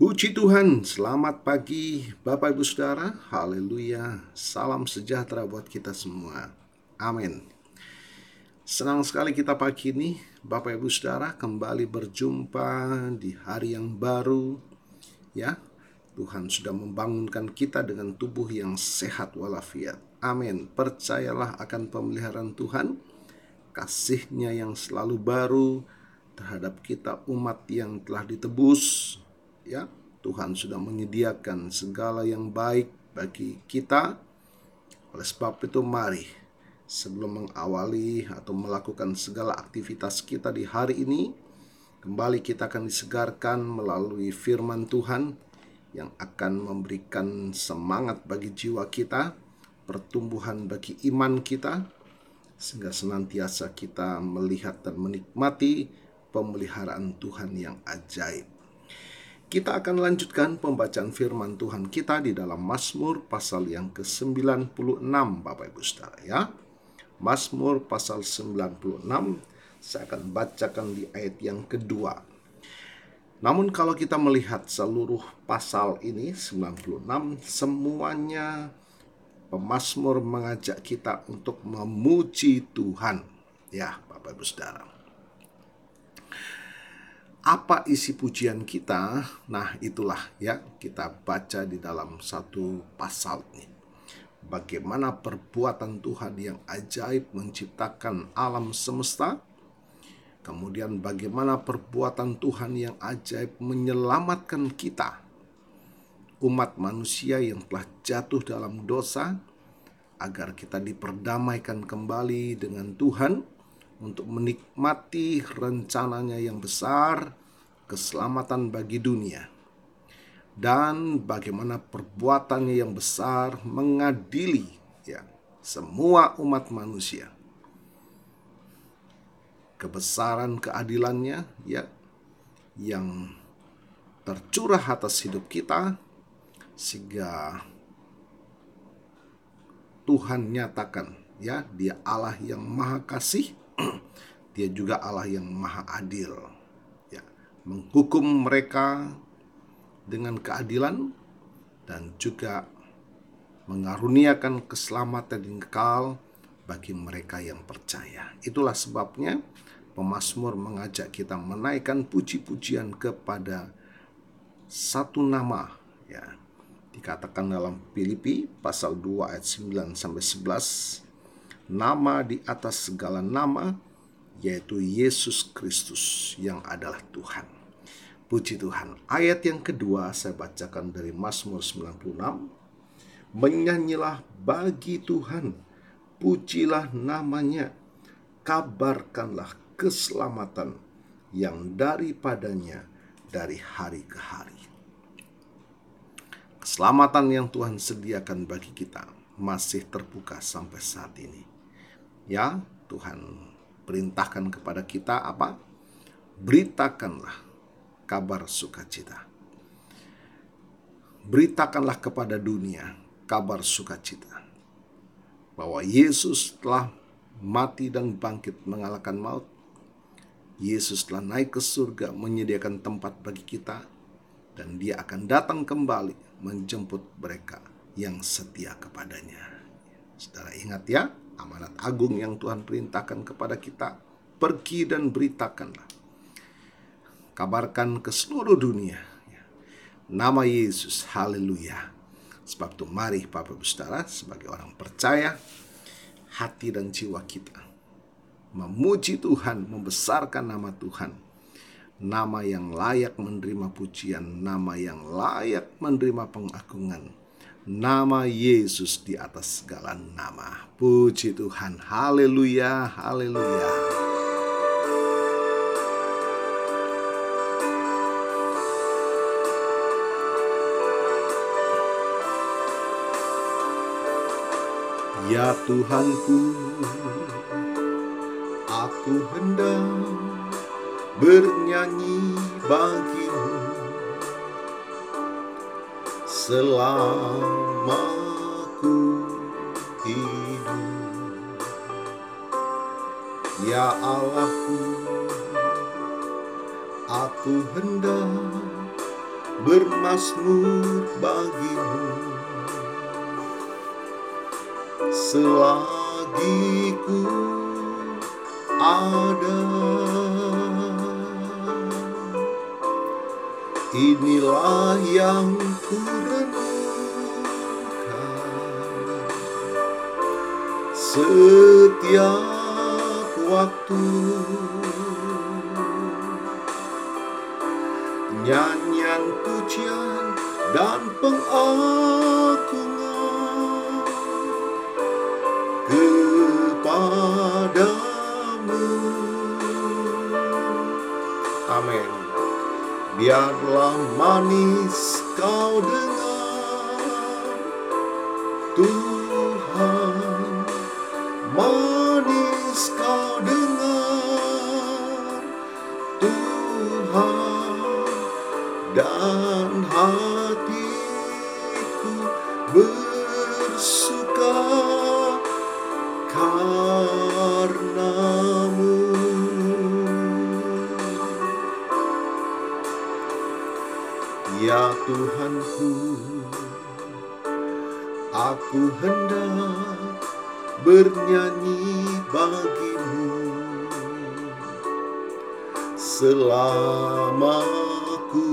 Puji Tuhan, selamat pagi Bapak Ibu Saudara. Haleluya. Salam sejahtera buat kita semua. Amin. Senang sekali kita pagi ini Bapak Ibu Saudara kembali berjumpa di hari yang baru. Ya, Tuhan sudah membangunkan kita dengan tubuh yang sehat walafiat. Amin. Percayalah akan pemeliharaan Tuhan, kasihnya yang selalu baru terhadap kita umat yang telah ditebus ya Tuhan sudah menyediakan segala yang baik bagi kita. Oleh sebab itu mari sebelum mengawali atau melakukan segala aktivitas kita di hari ini kembali kita akan disegarkan melalui firman Tuhan yang akan memberikan semangat bagi jiwa kita pertumbuhan bagi iman kita sehingga senantiasa kita melihat dan menikmati pemeliharaan Tuhan yang ajaib kita akan lanjutkan pembacaan firman Tuhan kita di dalam Mazmur pasal yang ke-96 Bapak Ibu Saudara ya. Mazmur pasal 96 saya akan bacakan di ayat yang kedua. Namun kalau kita melihat seluruh pasal ini 96 semuanya pemazmur mengajak kita untuk memuji Tuhan. Ya, Bapak Ibu Saudara apa isi pujian kita? Nah, itulah ya kita baca di dalam satu pasal ini. Bagaimana perbuatan Tuhan yang ajaib menciptakan alam semesta? Kemudian bagaimana perbuatan Tuhan yang ajaib menyelamatkan kita? Umat manusia yang telah jatuh dalam dosa agar kita diperdamaikan kembali dengan Tuhan untuk menikmati rencananya yang besar, keselamatan bagi dunia, dan bagaimana perbuatannya yang besar mengadili ya semua umat manusia. Kebesaran keadilannya ya yang tercurah atas hidup kita sehingga Tuhan nyatakan ya dia Allah yang maha kasih dia juga Allah yang maha adil. Ya, menghukum mereka dengan keadilan dan juga mengaruniakan keselamatan yang kekal bagi mereka yang percaya. Itulah sebabnya pemazmur mengajak kita menaikkan puji-pujian kepada satu nama ya. Dikatakan dalam Filipi pasal 2 ayat 9 sampai 11 nama di atas segala nama, yaitu Yesus Kristus yang adalah Tuhan. Puji Tuhan. Ayat yang kedua saya bacakan dari Mazmur 96. Menyanyilah bagi Tuhan, pujilah namanya, kabarkanlah keselamatan yang daripadanya dari hari ke hari. Keselamatan yang Tuhan sediakan bagi kita masih terbuka sampai saat ini ya Tuhan perintahkan kepada kita apa? Beritakanlah kabar sukacita. Beritakanlah kepada dunia kabar sukacita bahwa Yesus telah mati dan bangkit mengalahkan maut. Yesus telah naik ke surga menyediakan tempat bagi kita dan dia akan datang kembali menjemput mereka yang setia kepadanya. Saudara ingat ya, amanat agung yang Tuhan perintahkan kepada kita. Pergi dan beritakanlah. Kabarkan ke seluruh dunia. Nama Yesus, haleluya. Sebab itu mari Bapak Saudara sebagai orang percaya, hati dan jiwa kita memuji Tuhan, membesarkan nama Tuhan. Nama yang layak menerima pujian, nama yang layak menerima pengagungan nama Yesus di atas segala nama. Puji Tuhan, haleluya, haleluya. Ya Tuhanku, aku hendak bernyanyi bagimu selama ku hidup. Ya Allahku aku hendak bermasmur bagimu. Selagi ku ada inilah yang ku renungkan setiap waktu nyanyian pujian dan pengagungan Biarlah manis kau dengar. Tuhan manis kau dengar. Tuhan dan hatiku Tuhanku Aku hendak bernyanyi bagimu. Selama ku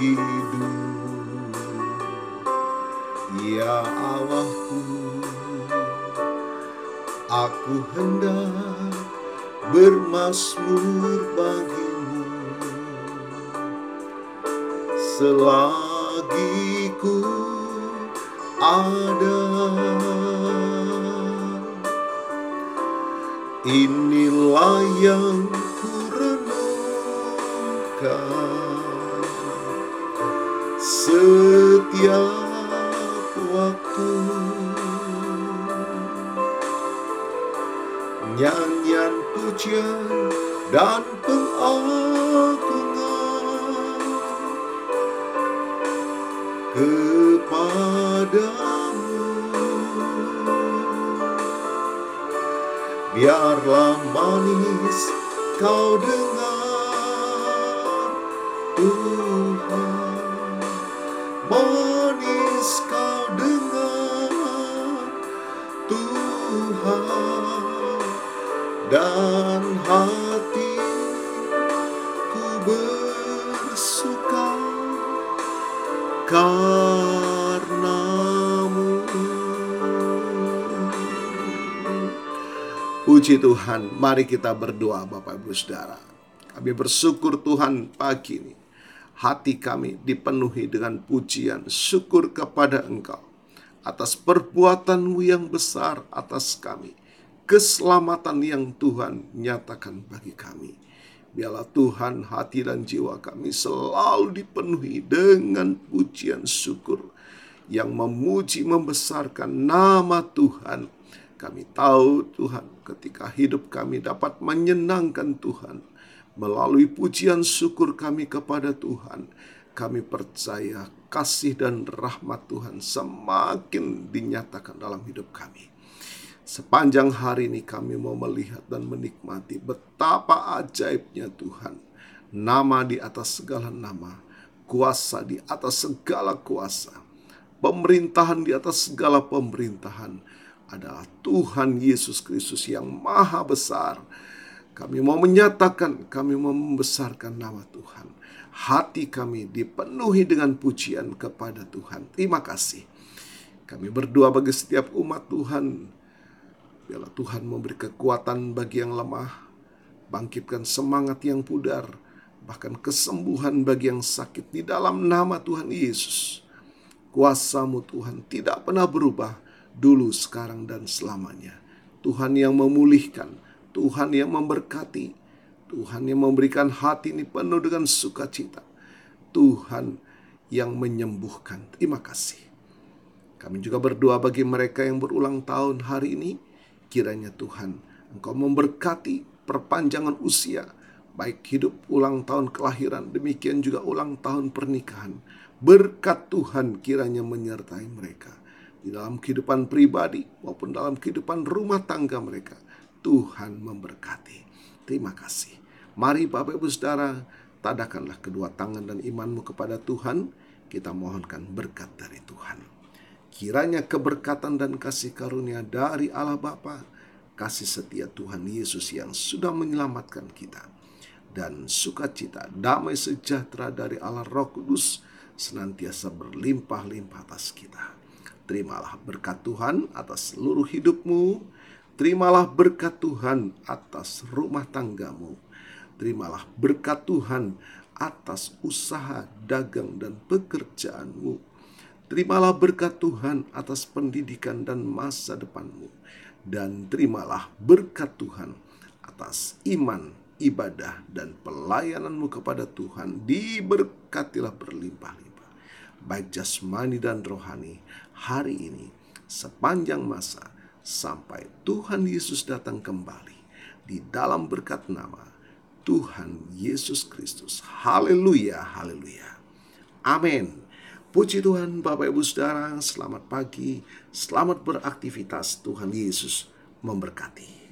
hidup Ya Allahku Aku hendak bermasmur bagimu Selagi ku ada. Inilah yang ku renungkan Setiap waktu. Nyanyian pujian dan pengagungan Biarlah manis kau dengar Tuhan. Manis kau dengar Tuhan. Dan hatiku bersuka karenamu Puji Tuhan, mari kita berdoa Bapak Ibu Saudara. Kami bersyukur Tuhan pagi ini. Hati kami dipenuhi dengan pujian syukur kepada Engkau. Atas perbuatanmu yang besar atas kami. Keselamatan yang Tuhan nyatakan bagi kami. Biarlah Tuhan hati dan jiwa kami selalu dipenuhi dengan pujian syukur. Yang memuji membesarkan nama Tuhan kami tahu Tuhan ketika hidup kami dapat menyenangkan Tuhan melalui pujian syukur kami kepada Tuhan. Kami percaya kasih dan rahmat Tuhan semakin dinyatakan dalam hidup kami. Sepanjang hari ini kami mau melihat dan menikmati betapa ajaibnya Tuhan. Nama di atas segala nama, kuasa di atas segala kuasa, pemerintahan di atas segala pemerintahan adalah Tuhan Yesus Kristus yang maha besar. Kami mau menyatakan, kami mau membesarkan nama Tuhan. Hati kami dipenuhi dengan pujian kepada Tuhan. Terima kasih. Kami berdoa bagi setiap umat Tuhan. Biarlah Tuhan memberi kekuatan bagi yang lemah, bangkitkan semangat yang pudar, bahkan kesembuhan bagi yang sakit di dalam nama Tuhan Yesus. Kuasamu Tuhan tidak pernah berubah, dulu, sekarang, dan selamanya. Tuhan yang memulihkan, Tuhan yang memberkati, Tuhan yang memberikan hati ini penuh dengan sukacita. Tuhan yang menyembuhkan. Terima kasih. Kami juga berdoa bagi mereka yang berulang tahun hari ini. Kiranya Tuhan, Engkau memberkati perpanjangan usia, baik hidup ulang tahun kelahiran, demikian juga ulang tahun pernikahan. Berkat Tuhan kiranya menyertai mereka di dalam kehidupan pribadi maupun dalam kehidupan rumah tangga mereka. Tuhan memberkati. Terima kasih. Mari Bapak Ibu Saudara, tadakanlah kedua tangan dan imanmu kepada Tuhan. Kita mohonkan berkat dari Tuhan. Kiranya keberkatan dan kasih karunia dari Allah Bapa, kasih setia Tuhan Yesus yang sudah menyelamatkan kita, dan sukacita, damai sejahtera dari Allah Roh Kudus senantiasa berlimpah-limpah atas kita. Terimalah berkat Tuhan atas seluruh hidupmu. Terimalah berkat Tuhan atas rumah tanggamu. Terimalah berkat Tuhan atas usaha, dagang, dan pekerjaanmu. Terimalah berkat Tuhan atas pendidikan dan masa depanmu. Dan terimalah berkat Tuhan atas iman, ibadah, dan pelayananmu kepada Tuhan. Diberkatilah berlimpah-limpah baik jasmani dan rohani, hari ini sepanjang masa sampai Tuhan Yesus datang kembali di dalam berkat nama Tuhan Yesus Kristus. Haleluya, haleluya. Amin. Puji Tuhan Bapak Ibu Saudara, selamat pagi, selamat beraktivitas Tuhan Yesus memberkati.